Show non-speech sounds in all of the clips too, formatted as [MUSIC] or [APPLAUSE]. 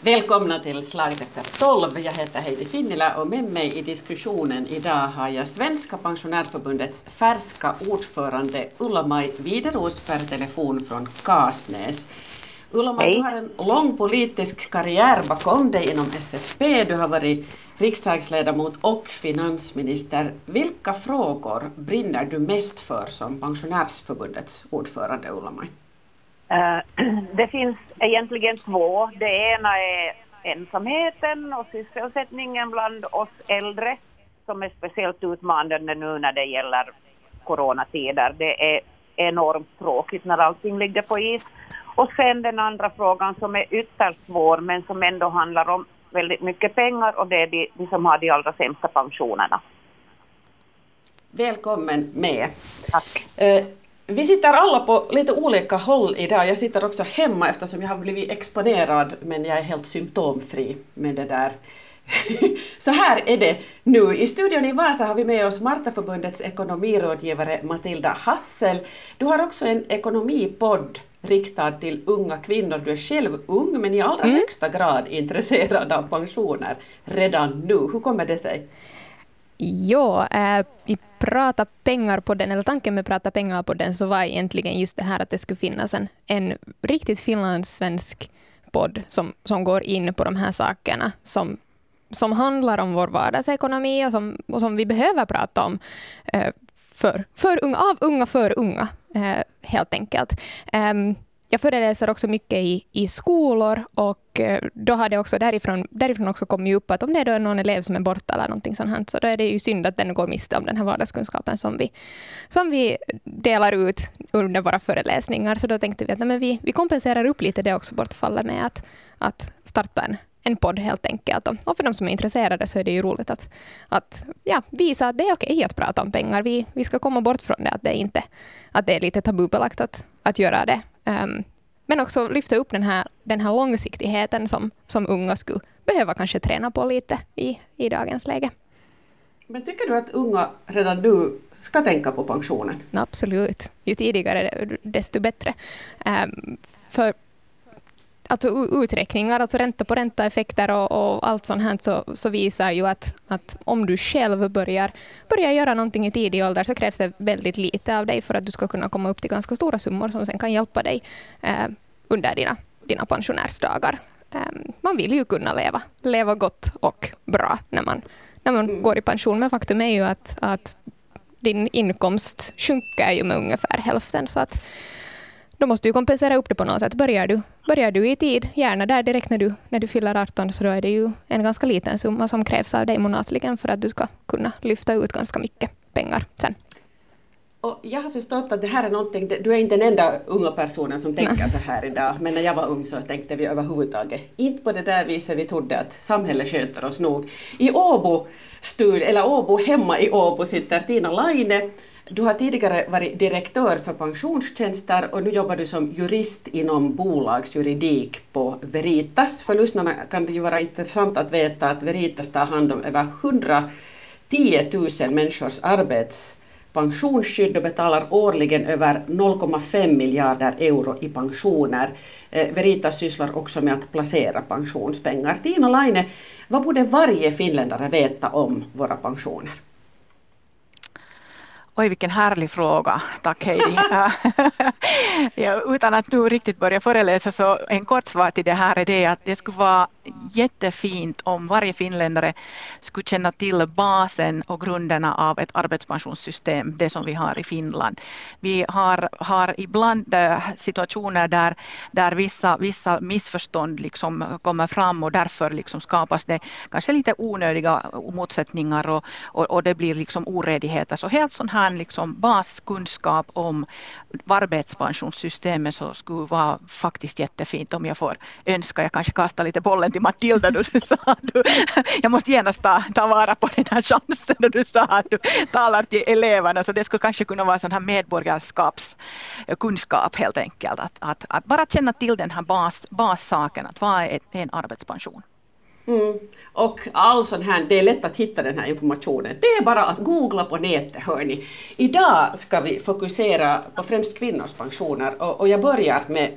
Välkomna till Slaget efter tolv. Jag heter Heidi Finnila och med mig i diskussionen idag har jag Svenska pensionärförbundets färska ordförande Ulla-Maj Wideros per telefon från Kasnäs. Ulla-Maj, du har en lång politisk karriär bakom dig inom SFP. Du har varit riksdagsledamot och finansminister. Vilka frågor brinner du mest för som pensionärsförbundets ordförande, Ulla-Maj? Uh, eh, [CLEARS THROAT] det finns egentligen två. Det ena är ensamheten och sysselsättningen bland oss äldre som är speciellt utmanande nu när det gäller coronatider. Det är enormt tråkigt när allting ligger på is. Och sen den andra frågan som är ytterst svår men som ändå handlar om väldigt mycket pengar och det är de, de som har de allra sämsta pensionerna. Välkommen med. Tack. Eh, vi sitter alla på lite olika håll idag. Jag sitter också hemma eftersom jag har blivit exponerad men jag är helt symptomfri med det där. [LAUGHS] Så här är det nu. I studion i Vasa har vi med oss Martaförbundets ekonomirådgivare Matilda Hassel. Du har också en ekonomipodd riktad till unga kvinnor. Du är själv ung men i allra mm. högsta grad intresserad av pensioner redan nu. Hur kommer det sig? Ja, äh, vi pratar pengar på den, eller tanken med prata pengar på den så var egentligen just det här att det skulle finnas en, en riktigt finlandssvensk podd som, som går in på de här sakerna som, som handlar om vår vardagsekonomi och som, och som vi behöver prata om äh, för, för unga, av unga för unga, eh, helt enkelt. Um, jag föreläser också mycket i, i skolor och eh, då har det också därifrån, därifrån också kommit upp att om det är då någon elev som är borta eller någonting sånt här, så då är det ju synd att den går miste om den här vardagskunskapen som vi, som vi delar ut under våra föreläsningar. Så då tänkte vi att nej, vi, vi kompenserar upp lite det också bortfallet med att, att starta en, en podd helt enkelt. Och för de som är intresserade så är det ju roligt att, att ja, visa att det är okej att prata om pengar. Vi, vi ska komma bort från det, att det, inte, att det är lite tabubelagt att, att göra det Um, men också lyfta upp den här, den här långsiktigheten som, som unga skulle behöva kanske träna på lite i, i dagens läge. Men tycker du att unga redan nu ska tänka på pensionen? Absolut. Ju tidigare desto bättre. Um, för alltså uträkningar, alltså ränta på ränta-effekter och, och, allt sånt här så, så, visar ju att, att om du själv börjar, börjar göra någonting i tidig ålder så krävs det väldigt lite av dig för att du ska kunna komma upp till ganska stora summor som sen kan hjälpa dig eh, under dina, dina pensionärsdagar. Eh, man vill ju kunna leva, leva gott och bra när man, när man går i pension men faktum är ju att, att din inkomst sjunker ju med ungefär hälften så att då måste du kompensera upp det på något sätt. Börjar du, börjar du i tid, gärna där direkt när du, när du fyller 18, så då är det ju en ganska liten summa som krävs av dig månatligen för att du ska kunna lyfta ut ganska mycket pengar sen. Och jag har förstått att det här är någonting, du är inte den enda unga personen som tänker Nej. så här idag, men när jag var ung så tänkte vi överhuvudtaget inte på det där viset vi trodde att samhället sköter oss nog. I Åbo, stud, eller Åbo hemma i Åbo sitter Tina Laine du har tidigare varit direktör för pensionstjänster och nu jobbar du som jurist inom bolagsjuridik på Veritas. För lyssnarna kan det ju vara intressant att veta att Veritas tar hand om över 110 000 människors arbetspensionsskydd och betalar årligen över 0,5 miljarder euro i pensioner. Eh, Veritas sysslar också med att placera pensionspengar. Tina Laine, vad borde varje finländare veta om våra pensioner? Oj, vilken härlig fråga. Tack Heidi. [LAUGHS] ja, utan att nu riktigt börja föreläsa så en kort svar till det här är det att det skulle vara jättefint om varje finländare skulle känna till basen och grunderna av ett arbetspensionssystem, det som vi har i Finland. Vi har, har ibland eh, situationer där, där vissa, vissa missförstånd liksom kommer fram och därför liksom skapas det kanske lite onödiga motsättningar och, och, och det blir liksom oredigheter. Så helt sån här liksom baskunskap om arbetspensionssystemet så skulle vara faktiskt jättefint om jag får önska. Jag kanske kastar lite bollen till Matilda då du sa att du, jag måste genast ta, ta vara på den här chansen då du sa att du talar till eleverna så det skulle kanske kunna vara sån här medborgarskapskunskap helt enkelt. Att, att, att bara känna till den här bas, bassaken, att vad är en arbetspension? Mm. Och all sån här, det är lätt att hitta den här informationen. Det är bara att googla på nätet, hörni. Idag ska vi fokusera på främst kvinnors pensioner och, och jag börjar med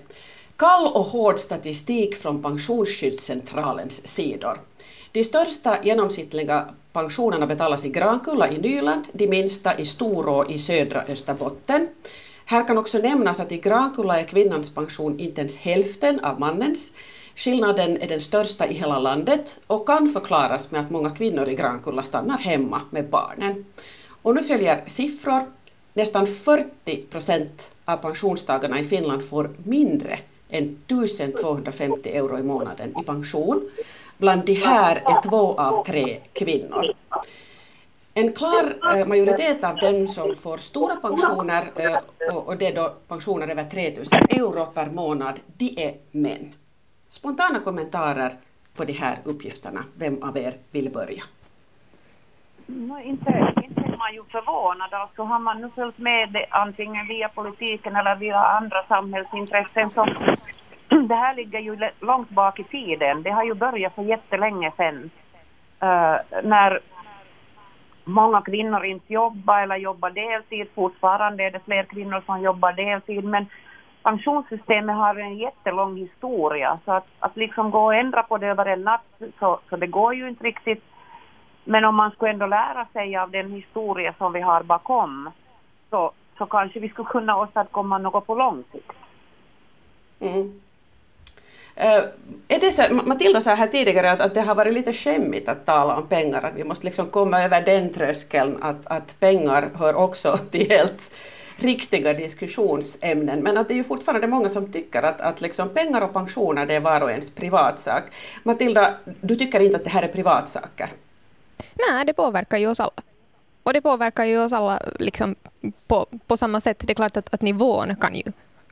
kall och hård statistik från Pensionsskyddscentralens sidor. De största genomsnittliga pensionerna betalas i Grankulla i Nyland, de minsta i Storå i södra Österbotten. Här kan också nämnas att i Grankulla är kvinnans pension inte ens hälften av mannens. Skillnaden är den största i hela landet och kan förklaras med att många kvinnor i Grankulla stannar hemma med barnen. Och nu följer siffror. Nästan 40 procent av pensionstagarna i Finland får mindre 1250 euro i månaden i pension. Bland de här är två av tre kvinnor. En klar eh, majoritet av dem som får stora pensioner, eh, och det är då pensioner över 3000 euro per månad, de är män. Spontana kommentarer på de här uppgifterna. Vem av er vill börja? Mm, no, inte, inte man ju förvånad. Alltså har man nu följt med antingen via politiken eller via andra samhällsintressen så det här ligger ju långt bak i tiden. Det har ju börjat för jättelänge sedan. Uh, när många kvinnor inte jobbar eller jobbar deltid. Fortfarande är det fler kvinnor som jobbar deltid. Men pensionssystemet har en jättelång historia. Så att, att liksom gå och ändra på det över en natt, så, så det går ju inte riktigt. Men om man skulle ändå lära sig av den historia som vi har bakom så, så kanske vi skulle kunna åstadkomma något på lång sikt. Mm. Uh, är det så, Matilda sa här tidigare att, att det har varit lite skämmigt att tala om pengar, att vi måste liksom komma över den tröskeln att, att pengar hör också [LAUGHS] till helt riktiga diskussionsämnen, men att det är ju fortfarande många som tycker att, att liksom pengar och pensioner det är var och ens privatsak. Matilda, du tycker inte att det här är privatsaker? Nej, det påverkar ju oss alla. Och det påverkar ju oss alla liksom på, på samma sätt. Det är klart att, att nivån kan ju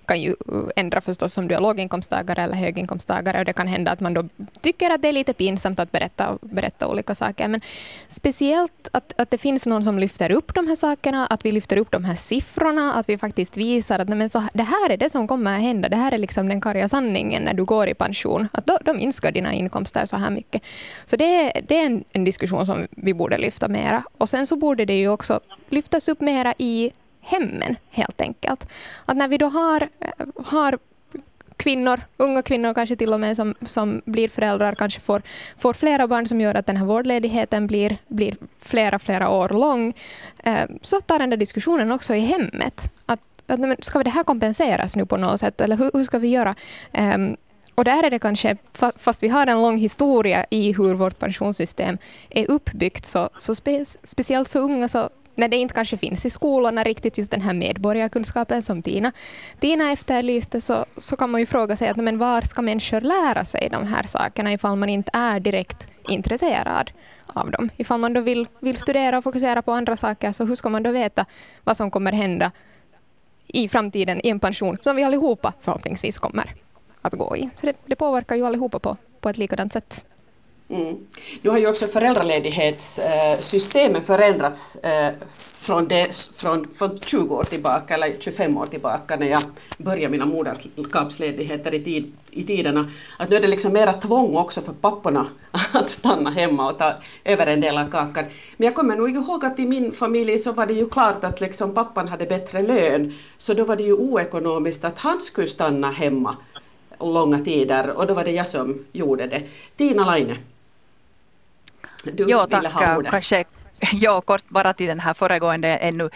kan ju eh, ändra förstås om du är låginkomsttagare eller höginkomsttagare och det kan hända att man då tycker att det är lite pinsamt att berätta, berätta olika saker. Men speciellt att, att det finns någon som lyfter upp de här sakerna, att vi lyfter upp de här siffrorna, att vi faktiskt visar att men så, det här är det som kommer att hända. Det här är liksom den karga sanningen när du går i pension. Att då, då minskar dina inkomster så här mycket. Så det, det är en, en diskussion som vi borde lyfta mera. Och sen så borde det ju också lyftas upp mera i hemmen helt enkelt. Att när vi då har, har kvinnor, unga kvinnor kanske till och med som, som blir föräldrar, kanske får, får flera barn som gör att den här vårdledigheten blir, blir flera, flera år lång, eh, så tar den där diskussionen också i hemmet. Att, att, ska det här kompenseras nu på något sätt, eller hur, hur ska vi göra? Ehm, och där är det kanske, fast vi har en lång historia i hur vårt pensionssystem är uppbyggt, så, så spe, speciellt för unga så när det inte kanske finns i skolorna riktigt just den här medborgarkunskapen som Tina, Tina efterlyste så, så kan man ju fråga sig att men var ska människor lära sig de här sakerna ifall man inte är direkt intresserad av dem. Ifall man då vill, vill studera och fokusera på andra saker så hur ska man då veta vad som kommer hända i framtiden i en pension som vi allihopa förhoppningsvis kommer att gå i. Så det, det påverkar ju allihopa på, på ett likadant sätt. Mm. Nu har ju också föräldraledighetssystemen förändrats eh, från, det, från, från 20 år tillbaka, eller 25 år tillbaka, när jag började mina moderskapsledigheter i, tid, i tiderna. Att nu är det liksom mera tvång också för papporna [LAUGHS] att stanna hemma och ta över en del av kakan. Men jag kommer nog ihåg att i min familj så var det ju klart att liksom pappan hade bättre lön, så då var det ju oekonomiskt att han skulle stanna hemma långa tider och då var det jag som gjorde det. Tina Laine. Du jo, ville tack. ha ordet. Kanske, ja, kort bara till den här föregående ännu.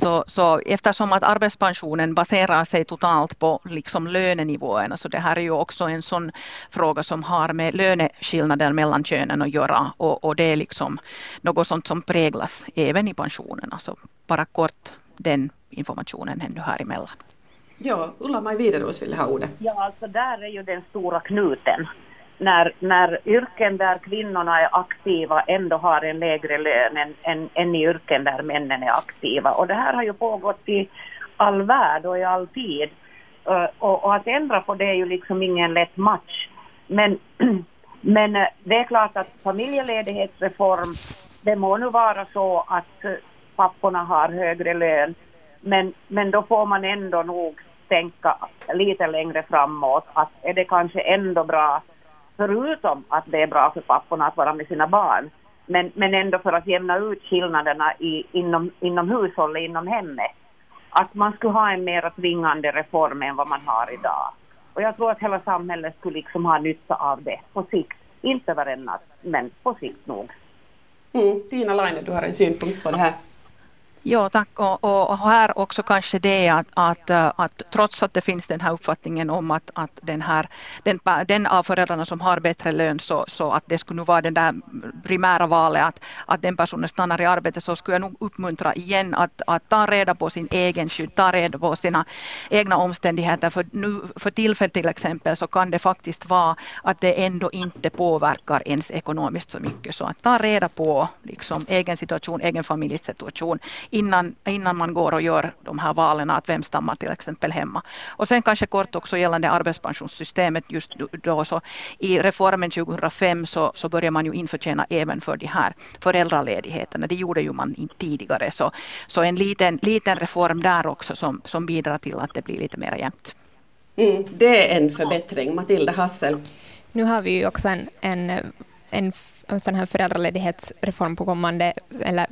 Så, så eftersom att arbetspensionen baserar sig totalt på liksom lönenivåerna så det här är ju också en sån fråga som har med löneskillnader mellan könen att göra och, och det är liksom något sånt som präglas även i pensionen. Alltså bara kort den informationen ännu här emellan. Ja, Ulla-Maj Wideros ville ha ordet. Ja, alltså där är ju den stora knuten när, när yrken där kvinnorna är aktiva ändå har en lägre lön än, än, än i yrken där männen är aktiva. Och det här har ju pågått i all värld och i all tid. Eh, och, och, att ändra på det är ju liksom ingen lätt match. Men, [CLEARS THROAT] men eh, det är klart att familjeledighetsreform, det må nu vara så att eh, papporna har högre lön, men, men då får man ändå nog tänka lite längre framåt att är det kanske ändå bra förutom att det är bra för papporna att vara med sina barn, men, men ändå för att jämna ut skillnaderna i, inom, inom hushållet, inom hemmet. Att man skulle ha en mer tvingande reform än vad man har idag. Och jag tror att hela samhället skulle liksom ha nytta av det på sikt. Inte över en natt, men på sikt nog. Mm. Tina Laine, du har en synpunkt på det här. Ja, tack. Och, och, här också kanske det att, att, eh, att trots att det finns den här uppfattningen om att, att den, här, den, den av föräldrarna som har bättre lön så, så att det skulle nu vara den där primära valet att, att den personen stannar i arbete så skulle jag nog uppmuntra igen att, att ta reda på sin egen skydd, ta reda på sina egna omständigheter. För, nu, för tillfället till exempel så kan det faktiskt vara att det ändå inte påverkar ens ekonomiskt så mycket. Så att ta reda på liksom, egen situation, egen familjesituation innan, innan man går och gör de här valen att vem stammar till exempel hemma. Och sen kanske kort också gällande arbetspensionssystemet just då så i reformen 2005 så, så börjar man ju införtjäna även för de här föräldraledigheterna. Det gjorde ju man inte tidigare så, så en liten, liten reform där också som, som bidrar till att det blir lite mer jämnt. Mm, det är en förbättring. Matilda Hassel. Nu har vi ju också en, en, en, en sån här föräldraledighetsreform på kommande, eller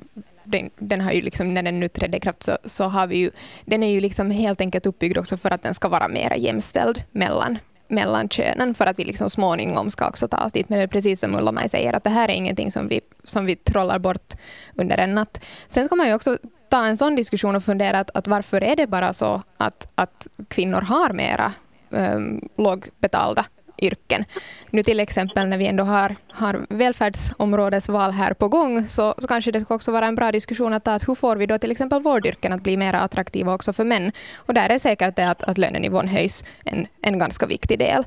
den, den, har ju liksom, när den nu trädde i kraft så, så har vi ju, den är ju liksom helt enkelt uppbyggd också för att den ska vara mer jämställd mellan mellan könen för att vi liksom småningom ska också ta oss dit. Men det är precis som Ulla-Maj säger, att det här är ingenting som vi, som vi trollar bort under en natt. Sen ska man ju också ta en sån diskussion och fundera att, att varför är det bara så att, att kvinnor har mera um, lågbetalda yrken. Nu till exempel när vi ändå har, har välfärdsområdesval här på gång så, så kanske det ska också vara en bra diskussion att ta att hur får vi då till exempel vårdyrken att bli mer attraktiva också för män. Och där är säkert det att, att lönenivån höjs en, en ganska viktig del.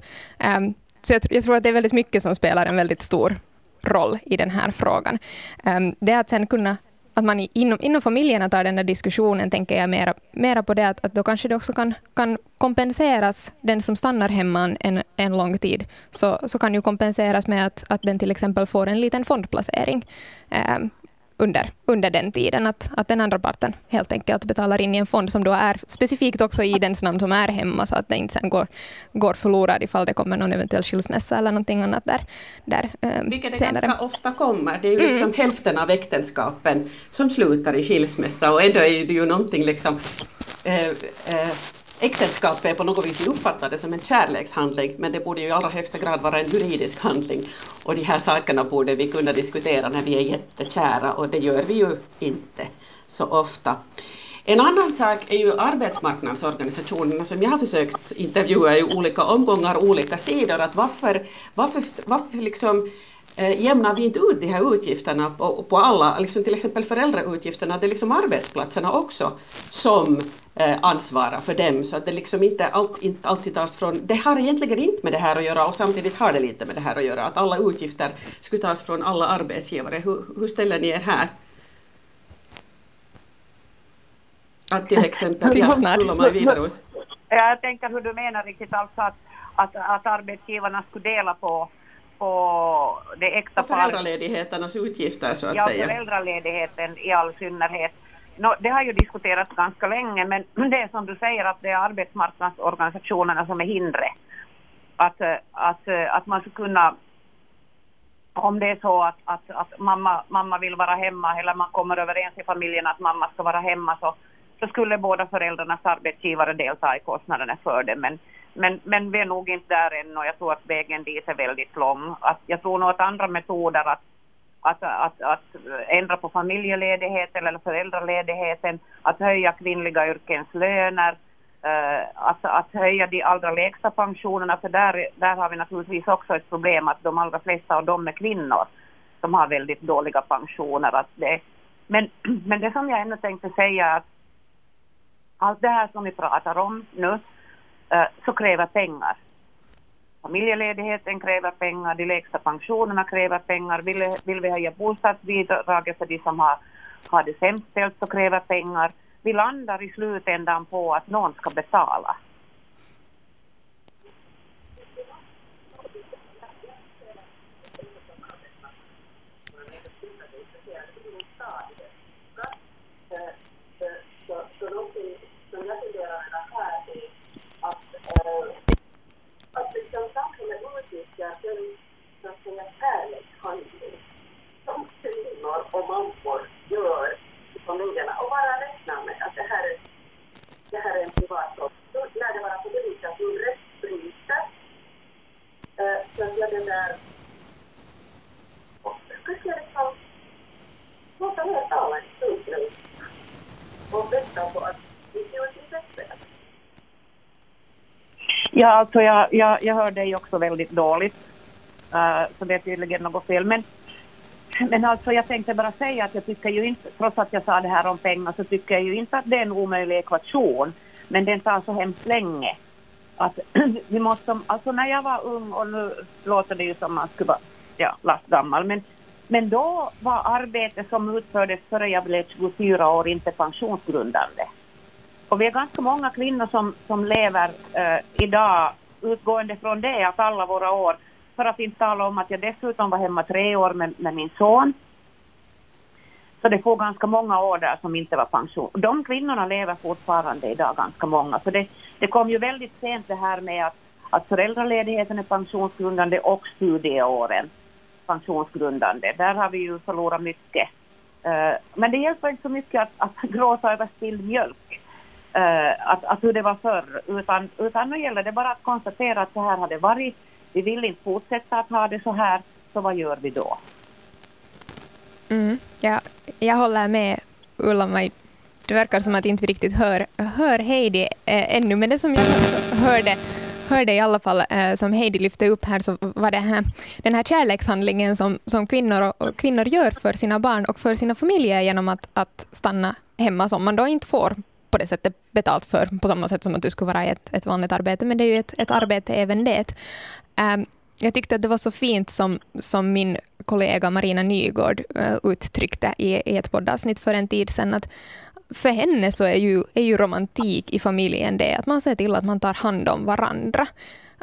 Um, så jag, jag, tror att det är väldigt mycket som spelar en väldigt stor roll i den här frågan. Um, det att sen kunna att man inom, inom familjerna tar den där diskussionen, tänker jag mera, mera på det att, att då kanske det också kan, kan kompenseras, den som stannar hemma en, en lång tid, så, så kan ju kompenseras med att, att den till exempel får en liten fondplacering. Eh, under, under den tiden, att, att den andra parten helt enkelt betalar in i en fond som då är specifikt också i dens namn som är hemma, så att det inte sen går, går förlorad ifall det kommer någon eventuell skilsmässa eller någonting annat där, där eh, Vilket det senare. ganska ofta kommer. Det är ju mm. liksom mm. hälften av äktenskapen som slutar i skilsmässa och ändå är det ju någonting liksom eh, eh, äktenskapet är på något vis uppfattade som en kärlekshandling men det borde ju i allra högsta grad vara en juridisk handling. Och de här sakerna borde vi kunna diskutera när vi är jättekära och det gör vi ju inte så ofta. En annan sak är ju arbetsmarknadsorganisationerna som jag har försökt intervjua i olika omgångar, olika sidor, att varför, varför, varför liksom jämnar vi inte ut de här utgifterna på, på alla, liksom till exempel föräldrautgifterna, det är liksom arbetsplatserna också som eh, ansvarar för dem så att det liksom inte, allt, inte alltid tas från, det har egentligen inte med det här att göra och samtidigt har det lite med det här att göra, att alla utgifter skulle tas från alla arbetsgivare. Hur, hur ställer ni er här? Att till exempel, [LAUGHS] ja, Jag tänker hur du menar riktigt, alltså att, att, att arbetsgivarna skulle dela på på det äkta paret. Föräldraledigheternas utgifter så att ja, säga. Ja, föräldraledigheten i all synnerhet. No, det har ju diskuterats ganska länge men [CLEARS THROAT] det är som du säger att det är arbetsmarknadsorganisationerna som är hindret. Att, att, att man ska kunna om det är så att, att, att mamma, mamma vill vara hemma eller man kommer överens i familjen att mamma ska vara hemma så, så skulle båda föräldrarnas arbetsgivare delta i kostnaderna för det. Men, men, men vi är nog inte där än och jag tror att vägen dit är väldigt lång. Att jag tror nog att andra metoder att, att, att, att ändra på familjeledigheten eller föräldraledigheten, att höja kvinnliga yrkens löner, uh, att, att höja de allra lägsta pensionerna, för där, där har vi naturligtvis också ett problem att de allra flesta av dem är kvinnor som har väldigt dåliga pensioner. Att det, men, [CLEARS THROAT] men det som jag ännu tänkte säga är att allt det här som vi pratar om nu, eh, så kräver pengar. Familjeledigheten kräver pengar, de lägsta pensionerna kräver pengar, vill, vill vi höja bostadsbidraget för de som har, har det sämst ställt så kräver pengar. Vi landar i slutändan på att någon ska betala. åtgärder så att säga kärlekshandling som kvinnor och mammor gör i familjerna. Och bara räknar med att det här är, en privatsak. Då lär det vara på det viset att du rättsbryter. Eh, så liksom låta mer tala en stund och vänta på att Ja, alltså jag, jag, jag hör dig också väldigt dåligt. Uh, så det är tydligen något fel. Men, men alltså jag tänkte bara säga att jag tycker ju inte, trots att jag sa det här om pengar, så tycker jag ju inte att det är en omöjlig ekvation. Men den tar så hemskt länge. Att [CLEARS THROAT] vi måste, alltså när jag var ung, och nu låter det ju som man skulle vara ja, lastgammal, men, men då var arbete som utfördes före jag blev 24 år inte pensionsgrundande. Och vi är ganska många kvinnor som, som lever eh, idag utgående från det att alla våra år, för att inte tala om att jag dessutom var hemma tre år med, med min son. Så det får ganska många år där som inte var pension. De kvinnorna lever fortfarande idag, ganska många. Så det, det kom ju väldigt sent det här med att, att föräldraledigheten är pensionsgrundande och studieåren pensionsgrundande. Där har vi ju förlorat mycket. Eh, men det hjälper inte så mycket att, att [LAUGHS] gråta över spilld mjölk uh, att, att hur det var förr, utan, utan nu gäller det bara att konstatera att så här har det varit. Vi vill inte fortsätta att ha det så här, så vad gör vi då? Mm, ja, jag håller med Ulla Maj. Det verkar som att inte vi riktigt hör, hör Heidi eh, ännu, men det som jag hörde hörde i alla fall, eh, som Heidi lyfte upp här, så var det här, den här kärlekshandlingen som, som kvinnor, och, kvinnor gör för sina barn och för sina familjer genom att, att stanna hemma som man då inte får på det sättet betalt för på samma sätt som att du skulle vara i ett, ett vanligt arbete. Men det är ju ett, ett arbete även det. Um, jag tyckte att det var så fint som, som min kollega Marina Nygård uh, uttryckte i, i ett poddavsnitt för en tid sedan. Att för henne så är ju, är ju romantik i familjen det att man ser till att man tar hand om varandra.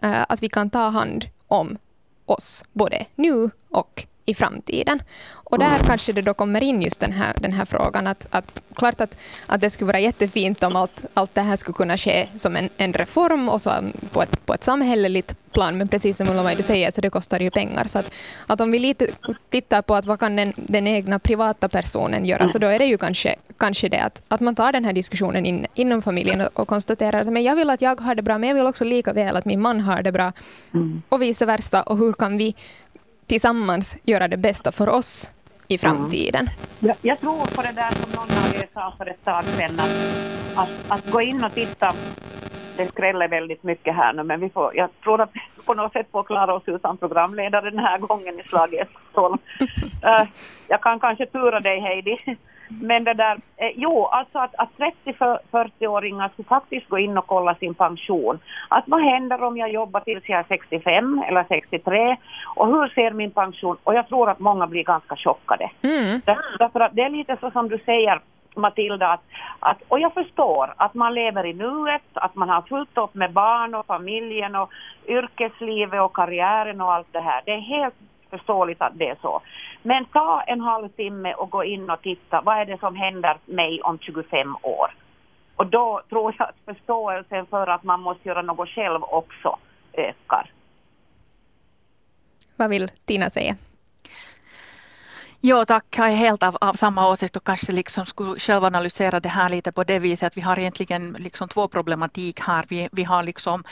Uh, att vi kan ta hand om oss, både nu och i framtiden. Och där kanske det då kommer in just den här, den här frågan att, att klart att, att det skulle vara jättefint om allt, allt det här skulle kunna ske som en, en reform och så på ett, på ett samhälleligt plan, men precis som Ulla du säger så det kostar ju pengar. Så att, att om vi lite tittar på att vad kan den, den egna privata personen göra, så då är det ju kanske, kanske det att, att man tar den här diskussionen in, inom familjen och, och konstaterar att men jag vill att jag har det bra, men jag vill också lika väl att min man har det bra mm. och vice versa. Och hur kan vi tillsammans göra det bästa för oss i framtiden. Mm. Jag, jag tror på det där som någon av er sa för ett tag sedan, att, att, att gå in och titta det skräller väldigt mycket här nu, men vi får, jag tror att vi på något sätt får klara oss utan programledare den här gången i slaget. uh, [LAUGHS] jag kan kanske tura dig Heidi. Men det där, eh, jo, alltså att, att 30-40-åringar ska faktiskt gå in och kolla sin pension. Att vad händer om jag jobbar tills jag är 65 eller 63 och hur ser min pension? Och jag tror att många blir ganska chockade. Mm. Därför att det är lite så som du säger, Matilda, att, att, och jag förstår att man lever i nuet, att man har fullt upp med barn och familjen och yrkeslivet och karriären och allt det här. Det är helt förståeligt att det är så. Men ta en halvtimme och gå in och titta, vad är det som händer mig om 25 år? Och då tror jag att förståelsen för att man måste göra något själv också ökar. Vad vill Tina säga? Jo tack, jag är helt av, av, samma åsikt och kanske liksom skulle själv analysera det här lite på det viset att vi har egentligen liksom två problematik här. Vi, vi har liksom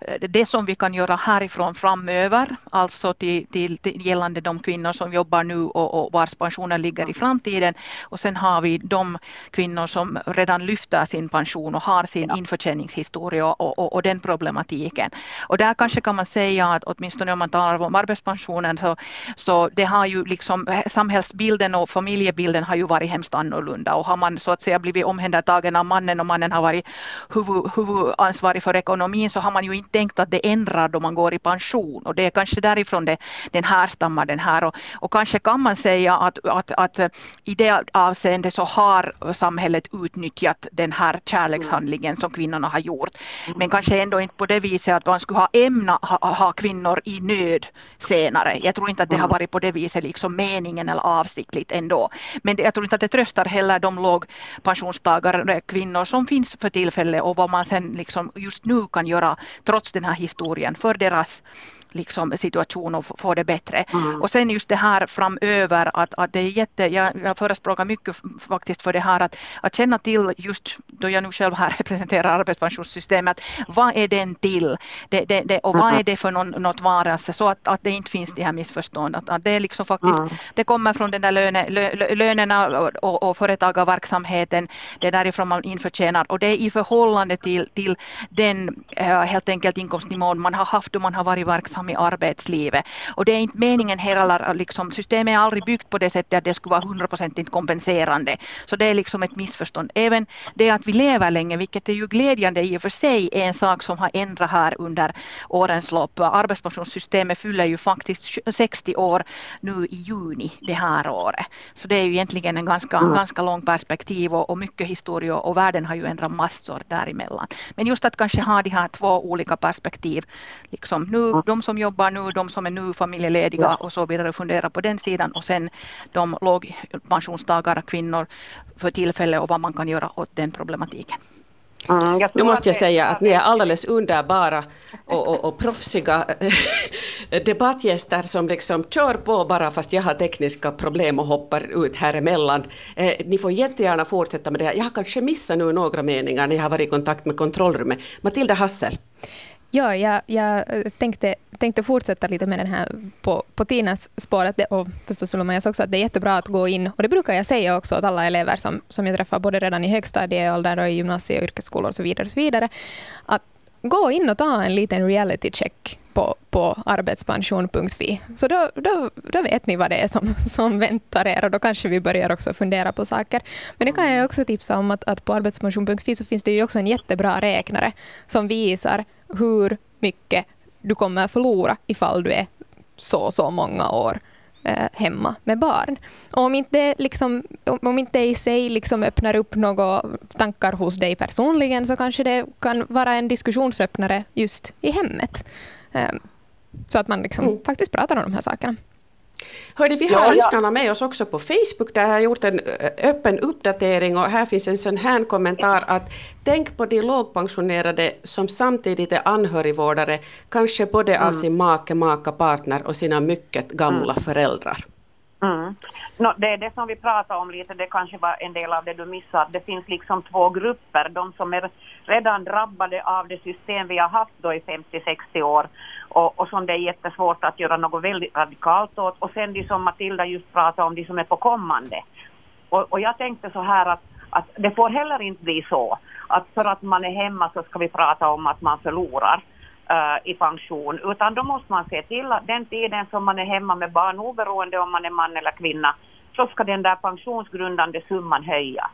eh, det som vi kan göra härifrån framöver, alltså till, till, till gällande de kvinnor som jobbar nu och, och vars pensioner ligger i framtiden. Och sen har vi de kvinnor som redan lyfter sin pension och har sin införtjäningshistoria och, och, och den problematiken. Och där kanske kan man säga att åtminstone om man talar om arbetspensionen så, så det har ju liksom samhällsbilden och familjebilden har ju varit hemskt annorlunda. Och har man så att säga blivit omhändertagen av mannen och mannen har varit huvud, huvudansvarig för ekonomin så har man ju inte tänkt att det ändrar då man går i pension. Och det är kanske därifrån det, den härstammar den här. Och, och kanske kan man säga att, att, att i det avseendet så har samhället utnyttjat den här kärlekshandlingen som kvinnorna har gjort. Men kanske ändå inte på det viset att man skulle ha ämnat ha, ha kvinnor i nöd senare. Jag tror inte att det har varit på det viset liksom meningen eller avsiktligt ändå. Men jag tror inte att det tröstar heller de lågpensionstagare kvinnor som finns för tillfället och vad man sen liksom just nu kan göra trots den här historien för deras liksom, situation och få det bättre. Mm. Och sen just det här framöver att, att det är jätte, jag, jag förespråkar mycket faktiskt för det här att, att känna till just då jag nu själv här [LAUGHS] representerar arbetspensionssystemet, vad är den till det, det, det, och vad mm. är det för någon, något varelse så att, att det inte finns det här missförstånd. Att, att det, är liksom faktiskt, mm. det kommer från den där löne, lö, lönerna och, och företagarverksamheten, det är därifrån man införtjänar och det är i förhållande till, till den äh, helt enkelt inkomstnivån man har haft då man har varit verksam i arbetslivet. Och det är inte meningen heller, liksom, systemet är aldrig byggt på det sättet att det skulle vara hundraprocentigt kompenserande. Så det är liksom ett missförstånd. Även det att vi lever länge, vilket är ju glädjande i och för sig, är en sak som har ändrat här under årens lopp. Arbetspensionssystemet fyller ju faktiskt 60 år nu i juni det här året. Så det är ju egentligen en ganska, mm. ganska lång perspektiv och, och mycket historia och världen har ju ändrat massor däremellan. Men just att kanske ha de här två olika perspektiv. Liksom nu, mm. de som jobbar nu, de som är nu familjelediga och så vidare fundera på den sidan och sen de lågpensionstagare, kvinnor för tillfället och vad man kan göra åt den problematiken. Mm, nu måste jag säga att ni är alldeles underbara och, och, och proffsiga [LAUGHS] debattgäster som liksom kör på bara fast jag har tekniska problem och hoppar ut här emellan. Eh, ni får jättegärna fortsätta med det här. Jag har kanske missat nu några meningar när jag har varit i kontakt med kontrollrummet. Matilda Hassel. Ja, jag, jag äh, tänkte, tänkte fortsätta lite med den här på, på Tinas spår. Att det, och förstås Majas också, att det är jättebra att gå in, och det brukar jag säga också åt alla elever som, som jag träffar både redan i högstadieåldern och i gymnasie och yrkesskolor och så vidare, och så vidare. Att gå in och ta en liten reality check på, på arbetspension.fi. Så då, då, då vet ni vad det är som, [LAUGHS] som väntar er och då kanske vi börjar också fundera på saker. Men det kan jag också tipsa om att, att på arbetspension.fi så finns det ju också en jättebra räknare som visar hur mycket du kommer förlora ifall du är så och så många år eh, hemma med barn. Och om inte, liksom, om inte i sig liksom öppnar upp några tankar hos dig personligen så kanske det kan vara en diskussionsöppnare just i hemmet. Eh, så att man liksom mm. faktiskt pratar om de här sakerna. Hörde, vi har ja, lyssnarna med oss också på Facebook där jag har gjort en öppen uppdatering och här finns en sån här kommentar att tänk på de lågpensionerade som samtidigt är anhörigvårdare, kanske både mm. av sin make, maka, partner och sina mycket gamla mm. föräldrar. Mm. No, det är det som vi pratar om lite, det kanske var en del av det du missade. Det finns liksom två grupper, de som är redan drabbade av det system vi har haft då i 50-60 år och, och som det är jättesvårt att göra något väldigt radikalt åt. Och sen de som Matilda just pratade om, de som är på kommande. Och, och jag tänkte så här att, att det får heller inte bli så att för att man är hemma så ska vi prata om att man förlorar uh, i pension, utan då måste man se till att den tiden som man är hemma med barn, oberoende om man är man eller kvinna, så ska den där pensionsgrundande summan höjas.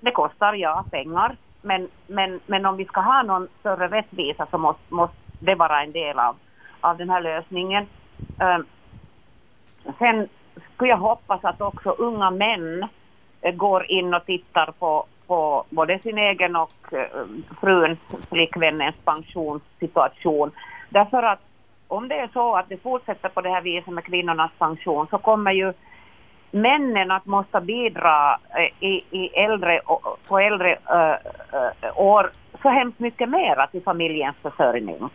Det kostar, ja, pengar, men, men, men om vi ska ha någon större rättvisa så måste, måste det vara en del av, av den här lösningen. Ehm, sen skulle jag hoppas att också unga män eh, går in och tittar på, på både sin egen och eh, fruns, flickvännens pensionssituation. Därför att om det är så att det fortsätter på det här viset med kvinnornas pension så kommer ju männen att måste bidra eh, i, i äldre, på äldre år så hemskt mycket mera till familjens försörjning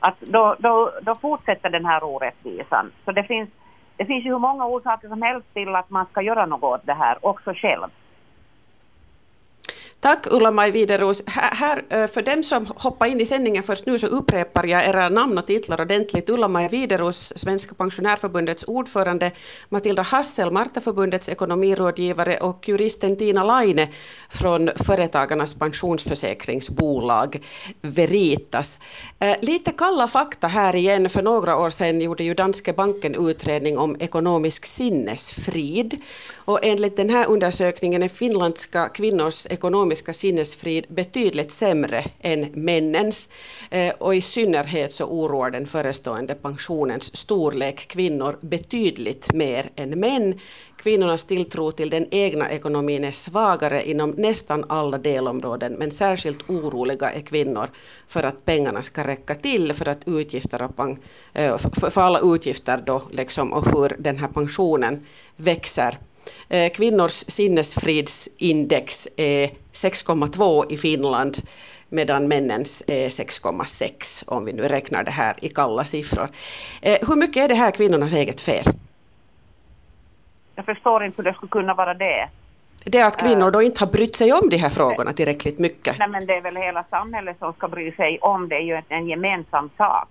att då, då, då fortsätter den här orättvisan. Så det finns, det finns ju hur många orsaker som helst till att man ska göra något åt det här, också själv. Tack Ulla-Maj Wideros. Här, här, för dem som hoppar in i sändningen först nu så upprepar jag era namn och titlar ordentligt. Ulla-Maj Wideros, Svenska pensionärförbundets ordförande, Matilda Hassel, Martaförbundets ekonomirådgivare och juristen Tina Laine från Företagarnas pensionsförsäkringsbolag Veritas. Eh, lite kalla fakta här igen. För några år sedan gjorde ju Danske banken utredning om ekonomisk sinnesfrid. Och enligt den här undersökningen är finländska kvinnors ekonomiska sinnesfrid betydligt sämre än männens. Eh, och i synnerhet så oroar den förestående pensionens storlek kvinnor betydligt mer än män. Kvinnornas tilltro till den egna ekonomin är svagare inom nästan alla delområden, men särskilt oroliga är kvinnor för att pengarna ska räcka till för, att utgifter eh, för alla utgifter då, liksom, och hur den här pensionen växer kvinnors sinnesfridsindex är 6,2 i Finland. medan männens är 6,6 om vi nu räknar det här i kalla siffror. Eh, hur mycket är det här kvinnornas eget fel? Jag förstår inte hur det skulle kunna vara det. Det är att kvinnor då inte har brytt sig om de här frågorna tillräckligt mycket. Nej men det är väl hela samhället som ska bry sig om det, är ju en gemensam sak.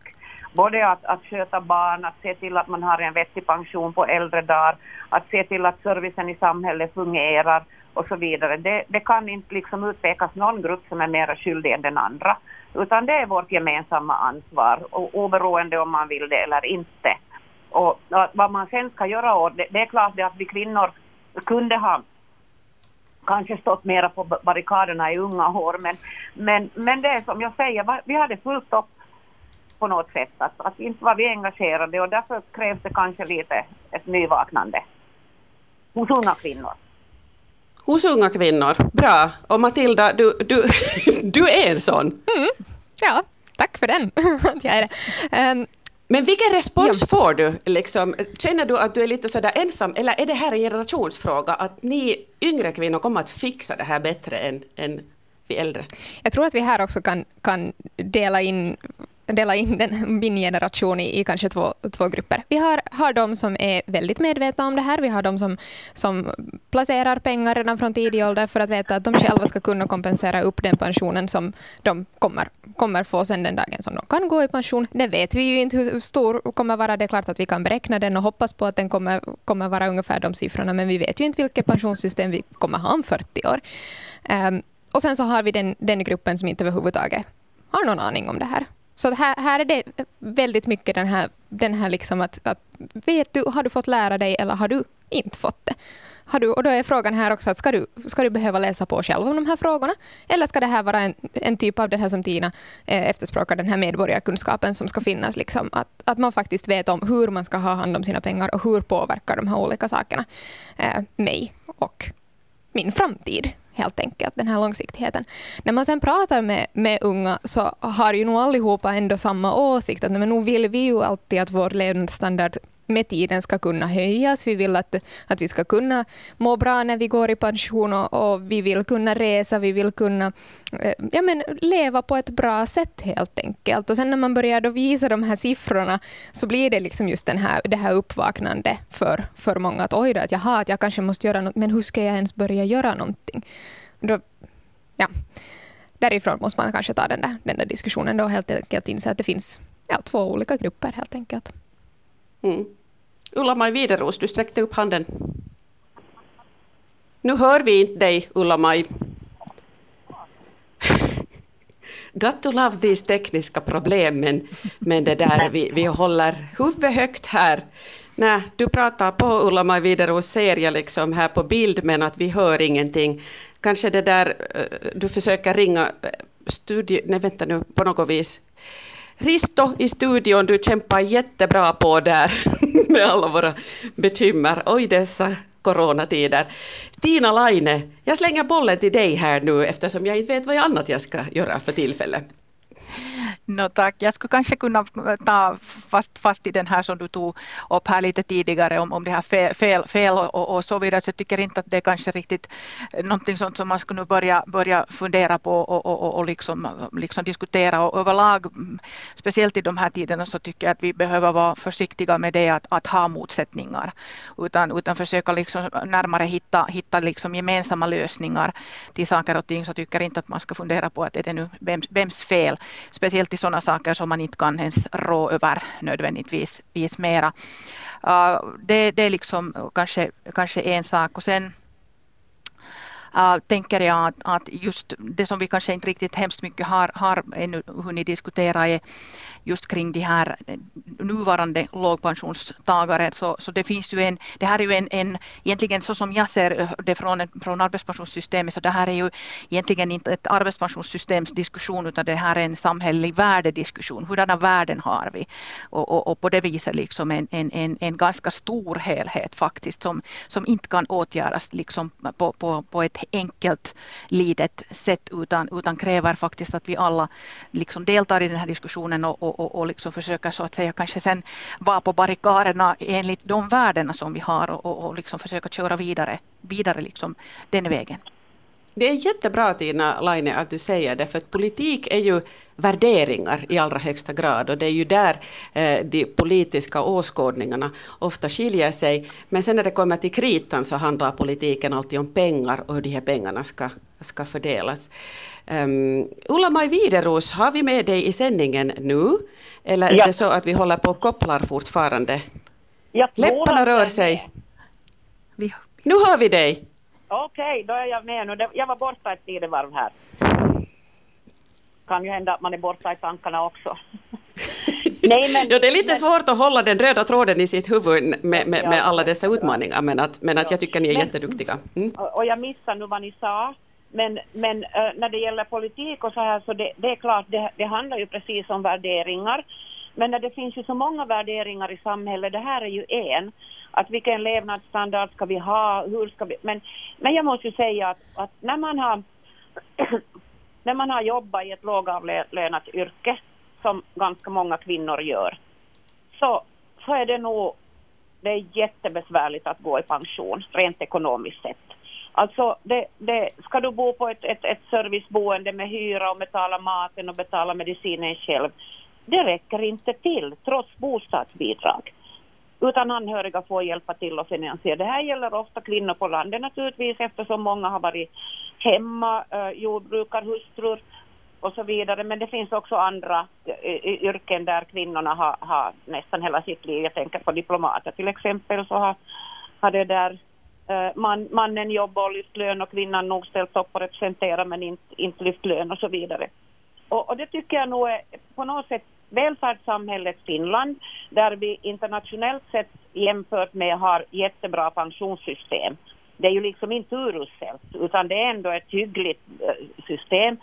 Både att, att sköta barn, att se till att man har en vettig pension på äldre dagar, att se till att servicen i samhället fungerar och så vidare. Det, det kan inte liksom utpekas någon grupp som är mer skyldig än den andra, utan det är vårt gemensamma ansvar, och oberoende om man vill det eller inte. Och vad man sen ska göra åt det, det är klart det att vi kvinnor kunde ha kanske stått mera på barrikaderna i unga år, men, men, men det är som jag säger, vi hade fullt upp på något sätt, att, att inte var vi engagerade och därför krävs det kanske lite ett nyvaknande hos unga kvinnor. Hos unga kvinnor, bra. Och Matilda, du, du, [LAUGHS] du är en sån. Mm. Ja, tack för den. [LAUGHS] jag är det. Um, men vilken respons ja. får du? Liksom, känner du att du är lite sådär ensam eller är det här en generationsfråga att ni yngre kvinnor kommer att fixa det här bättre än, än vi äldre? Jag tror att vi här också kan, kan dela in dela in den, min generation i, i kanske två, två grupper. Vi har, har de som är väldigt medvetna om det här. Vi har de som, som placerar pengar redan från tidig ålder för att veta att de själva ska kunna kompensera upp den pensionen som de kommer, kommer få sen den dagen som de kan gå i pension. Det vet vi ju inte hur stor kommer vara. Det är klart att vi kan beräkna den och hoppas på att den kommer, kommer vara ungefär de siffrorna, men vi vet ju inte vilket pensionssystem vi kommer ha om 40 år. Um, och sen så har vi den, den gruppen som inte överhuvudtaget har någon aning om det här. Så här, här är det väldigt mycket den här, den här liksom att, att, vet du, har du fått lära dig eller har du inte fått det? Har du, och då är frågan här också, att ska, du, ska du behöva läsa på själv om de här frågorna? Eller ska det här vara en, en typ av det här som Tina eh, efterspråkar, den här medborgarkunskapen som ska finnas, liksom, att, att man faktiskt vet om hur man ska ha hand om sina pengar och hur påverkar de här olika sakerna eh, mig och min framtid helt enkelt, den här långsiktigheten. När man sen pratar med, med unga så har ju nog allihopa ändå samma åsikt, att men nog vill vi ju alltid att vår levnadsstandard med tiden ska kunna höjas. Vi vill att, att vi ska kunna må bra när vi går i pension och, och vi vill kunna resa, vi vill kunna eh, ja, men, leva på ett bra sätt helt enkelt. Och sen när man börjar då visa de här siffrorna så blir det liksom just den här, det här uppvaknande för, för många att oj då, att jaha, att jag kanske måste göra något, men hur ska jag ens börja göra någonting? Då, ja, därifrån måste man kanske ta den där, den där diskussionen och helt enkelt inse att det finns ja, två olika grupper helt enkelt. Mm. Ulla-Maj Wideros, du sträckte upp handen. Nu hör vi inte dig, Ulla-Maj. Got [LAUGHS] to love these tekniska problem, men, men det där, vi, vi håller huvudet högt här. Nej, du pratar på Ulla-Maj Wideros ser jag liksom här på bild, men att vi hör ingenting. Kanske det där, eh, du försöker ringa eh, studie... Nej, vänta nu, på något vis. Risto i studion, du kämpar jättebra på där [LAUGHS] med alla våra bekymmer. Oj, dessa coronatider. Tina Laine, jag slänger bollen till dig här nu eftersom jag inte vet vad annat jag ska göra för tillfället. No, tack. Jag skulle kanske kunna ta fast, fast i den här som du tog upp här lite tidigare om, om det här fel, fel, fel och, och, så vidare. Så jag tycker inte att det är kanske riktigt någonting sånt som man skulle börja, börja fundera på och, och, och liksom, liksom diskutera. Och överlag, speciellt i de här tiderna, så tycker jag att vi behöver vara försiktiga med det att, att ha motsättningar. Utan, utan försöka liksom närmare hitta, hitta liksom gemensamma lösningar till saker och ting. Så tycker jag inte att man ska fundera på att är det nu vems, vems fel. Speciellt till sådana saker som man inte kan ens rå över nödvändigtvis vis mera. Uh, det, det är liksom kanske, kanske en sak. Och sen Uh, tänker jag att, att, just det som vi kanske inte riktigt hemskt mycket har, har ännu hunnit diskutera är just kring de här eh, nuvarande lågpensionstagare. Så, så det finns ju en, det här är ju en, en, egentligen så som jag ser det från, från arbetspensionssystemet, så det här är ju egentligen inte ett arbetspensionssystemsdiskussion utan det här är en samhällelig värdediskussion. Hurdana värden har vi? Och, och, och på det viset liksom en, en, en, en ganska stor helhet faktiskt som, som inte kan åtgärdas liksom på, på, på ett enkelt litet sätt utan, utan kräver faktiskt att vi alla liksom deltar i den här diskussionen och, och och, och liksom försöker så att säga kanske sen vara på barrikaderna enligt de värdena som vi har och, och liksom försöka köra vidare, vidare liksom den vägen. Det är jättebra Tina Laine att du säger det, för att politik är ju värderingar i allra högsta grad och det är ju där eh, de politiska åskådningarna ofta skiljer sig. Men sen när det kommer till kritan så handlar politiken alltid om pengar och hur de här pengarna ska, ska fördelas. Um, Ulla-Maj Wideros, har vi med dig i sändningen nu? Eller ja. är det så att vi håller på och kopplar fortfarande? Läpparna rör sig. Nu hör vi dig. Okej, då är jag med nu. Jag var borta ett tidevarv här. Kan ju hända att man är borta i tankarna också. [LAUGHS] Nej, men, ja, det är lite men, svårt att hålla den röda tråden i sitt huvud med, med, med alla dessa utmaningar, men att, men att jag tycker ni är men, jätteduktiga. Mm. Och jag missar nu vad ni sa, men, men uh, när det gäller politik och så här så det, det är klart, det, det, handlar ju precis om värderingar. Men det finns ju så många värderingar i samhället, det här är ju en, att vilken levnadsstandard ska vi ha, hur ska vi... Men, men jag måste ju säga att, att när man har [CLEARS THROAT] när man har jobbat i ett lågavlönat yrke, som ganska många kvinnor gör, så, så är det nog det är jättebesvärligt att gå i pension, rent ekonomiskt sett. Alltså, det, det, ska du bo på ett, ett, ett serviceboende med hyra och betala maten och betala medicinen själv, det räcker inte till, trots bostadsbidrag. Utan anhöriga får hjälpa till och finansiera. Det här gäller ofta kvinnor på landet naturligtvis eftersom många har varit hemma, eh, jordbrukarhustrur och så vidare. Men det finns också andra eh, yrken där kvinnorna har, har, nästan hela sitt liv. Jag tänker på diplomater till exempel så har, har det där eh, man, mannen jobbat och lyft lön och kvinnan nog ställt upp och representerat men inte, inte lyft lön och så vidare. Och, och det tycker jag nog är på något sätt välfärdssamhället Finland där vi internationellt sett jämfört med har jättebra pensionssystem. Det är ju liksom inte uruselt utan det är ändå ett hyggligt eh, system.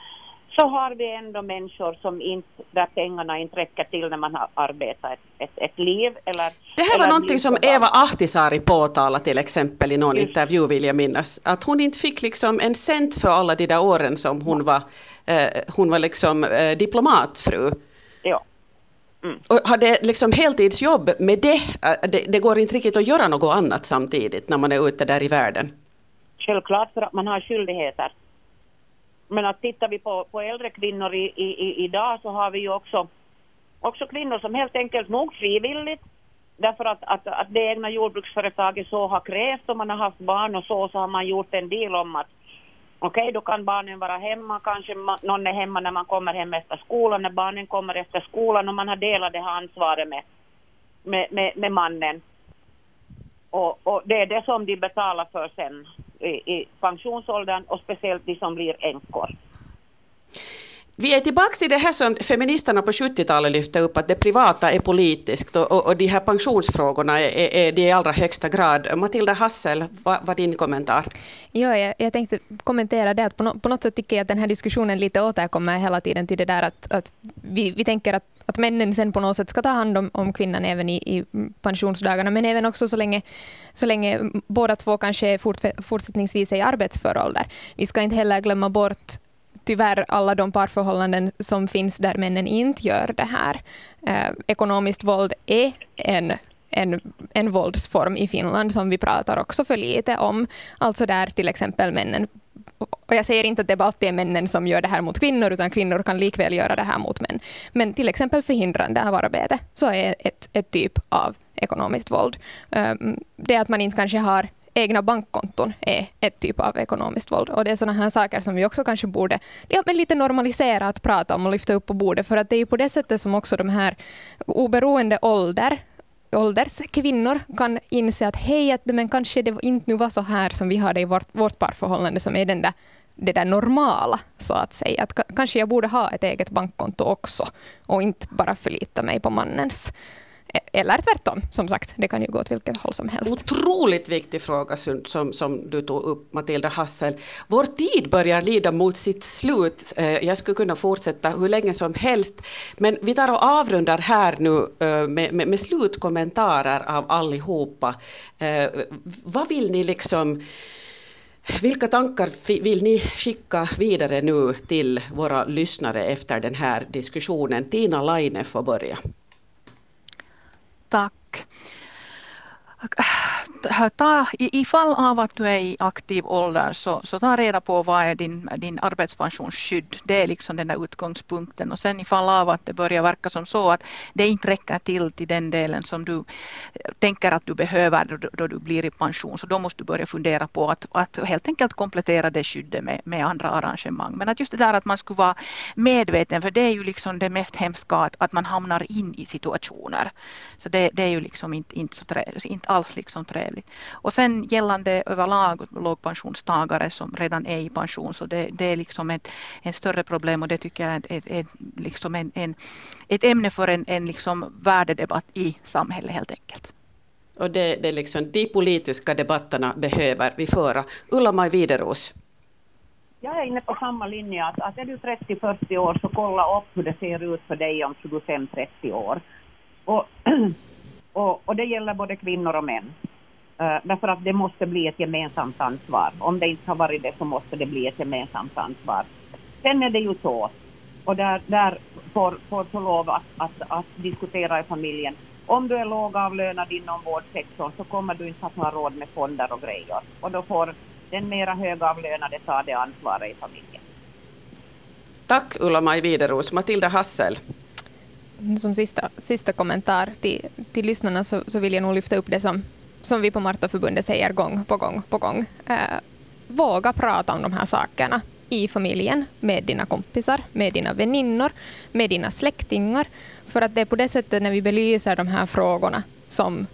Så har vi ändå människor som inte, där pengarna inte räcker till när man har arbetat ett, ett, ett liv. Eller, det här var någonting som Eva Ahtisaari påtalade till exempel i någon Just. intervju vill jag minnas. Att hon inte fick liksom en cent för alla de där åren som hon var, eh, hon var liksom eh, diplomatfru. Ja. Mm. Och hade liksom heltidsjobb med det, äh, det, det går inte riktigt att göra något annat samtidigt när man är ute där i världen. Självklart för att man har skyldigheter. Men att tittar vi på, på äldre kvinnor i, i, i, idag så har vi ju också, också kvinnor som helt enkelt nog frivilligt därför att, att, att det egna jordbruksföretaget så har krävt och man har haft barn och så, så har man gjort en deal om att Okej, okay, då kan barnen vara hemma, kanske någon är hemma när man kommer hem efter skolan, när barnen kommer efter skolan och man har delat det här ansvaret med, med, med, med mannen. Och, och, det är det som de betalar för sen i, i pensionsåldern och speciellt de som blir änkor. Vi är tillbaka i det här som feministerna på 70-talet lyfte upp, att det privata är politiskt och, och, och de här pensionsfrågorna är, är, är det i allra högsta grad. Matilda Hassel, vad var din kommentar? Ja, jag, jag tänkte kommentera det, att på, no, på något sätt tycker jag att den här diskussionen lite återkommer hela tiden till det där att, att vi, vi tänker att att männen sen på något sätt ska ta hand om, om kvinnan även i, i pensionsdagarna, men även också så länge, så länge båda två kanske fort, fortsättningsvis är i arbetsför ålder. Vi ska inte heller glömma bort tyvärr alla de parförhållanden som finns där männen inte gör det här. Eh, ekonomiskt våld är en en, en våldsform i Finland som vi pratar också för lite om. Alltså där till exempel männen och jag säger inte att det bara alltid är männen som gör det här mot kvinnor, utan kvinnor kan likväl göra det här mot män. Men till exempel förhindrande av arbete, så är ett, ett typ av ekonomiskt våld. Ehm, det att man inte kanske har egna bankkonton är ett typ av ekonomiskt våld. Och det är sådana här saker som vi också kanske borde ja, men lite normalisera att prata om och lyfta upp på bordet. För att det är ju på det sättet som också de här oberoende ålder ålders kvinnor kan inse att hej, att, men kanske det inte nu var så här som vi hade i vårt, vårt parförhållande som är den där, det där normala, så att säga. Att kanske jag borde ha ett eget bankkonto också och inte bara förlita mig på mannens eller tvärtom, som sagt. Det kan ju gå åt vilket håll som helst. Otroligt viktig fråga som, som du tog upp, Matilda Hassel. Vår tid börjar lida mot sitt slut. Eh, jag skulle kunna fortsätta hur länge som helst, men vi tar och avrundar här nu eh, med, med, med slutkommentarer av allihopa. Eh, vad vill ni liksom vilka tankar vill ni skicka vidare nu till våra lyssnare efter den här diskussionen? Tina Laine får börja tack ta, ifall av att du är i aktiv ålder så, så ta reda på vad är din, din arbetspensionsskydd. Det är liksom den där utgångspunkten och sen ifall av att det börjar verka som så att det inte räcker till till den delen som du eh, tänker att du behöver då, då du blir i pension så då måste du börja fundera på att, att helt enkelt komplettera det skyddet med, med andra arrangemang. Men att just det där att man skulle vara medveten för det är ju liksom det mest hemska att, att man hamnar in i situationer. Så det, det är ju liksom inte, inte, så inte alls liksom trevligt. Och sen gällande överlag lågpensionstagare som redan är i pension så det, det är liksom ett en större problem och det tycker jag är, ett, ett, liksom en, en, ett ämne för en, en liksom värdedebatt i samhället helt enkelt. Och det, det är liksom de politiska debatterna behöver vi föra. Ulla-Maj Wideros. Jag är inne på samma linje, att, att är du 30-40 år så kolla upp hur det ser ut för dig om 25-30 år. Och, [CLEARS THROAT] och, och, det gäller både kvinnor och män. Uh, därför att det måste bli ett gemensamt ansvar. Om det inte har varit det så måste det bli ett gemensamt ansvar. Sen är det ju så, och där, där får, får få lov att, att, att diskutera i familjen. Om du är lågavlönad inom vårdsektorn så kommer du inte att ha råd med fonder och grejer. Och då får den mera högavlönade ta det ansvaret i familjen. Tack Ulla-Maj Wideros. Matilda Hassel. Som sista, sista kommentar till, till lyssnarna så, så vill jag nog lyfta upp det som, som vi på Martaförbundet säger gång på gång på gång. Eh, våga prata om de här sakerna i familjen, med dina kompisar, med dina väninnor, med dina släktingar. För att det är på det sättet när vi belyser de här frågorna som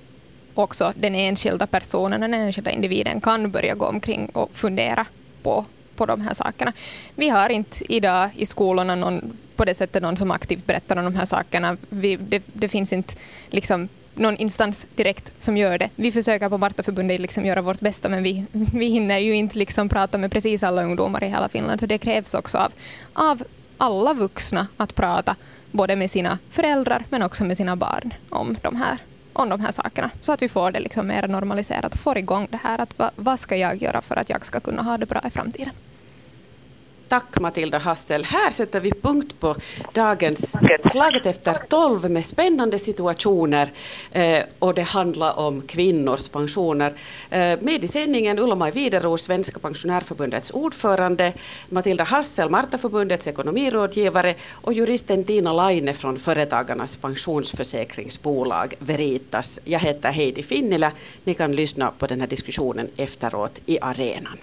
också den enskilda personen, den enskilda individen kan börja gå omkring och fundera på, på de här sakerna. Vi har inte idag i skolorna någon, på det sättet någon som aktivt berättar om de här sakerna. Vi, det, det finns inte liksom någon instans direkt som gör det. Vi försöker på Martaförbundet liksom göra vårt bästa men vi, vi hinner ju inte liksom prata med precis alla ungdomar i hela Finland så det krävs också av, av alla vuxna att prata både med sina föräldrar men också med sina barn om de här, om de här sakerna. Så att vi får det liksom mer normaliserat och får igång det här att va, vad ska jag göra för att jag ska kunna ha det bra i framtiden. Tack Matilda Hassel. Här sätter vi punkt på dagens Slaget efter tolv med spännande situationer eh, och det handlar om kvinnors pensioner. Eh, med i sändningen Ulla-Maj Wideros, Svenska pensionärförbundets ordförande, Matilda Hassel, Martaförbundets ekonomirådgivare och juristen Tina Laine från Företagarnas pensionsförsäkringsbolag Veritas. Jag heter Heidi Finnila. Ni kan lyssna på den här diskussionen efteråt i arenan.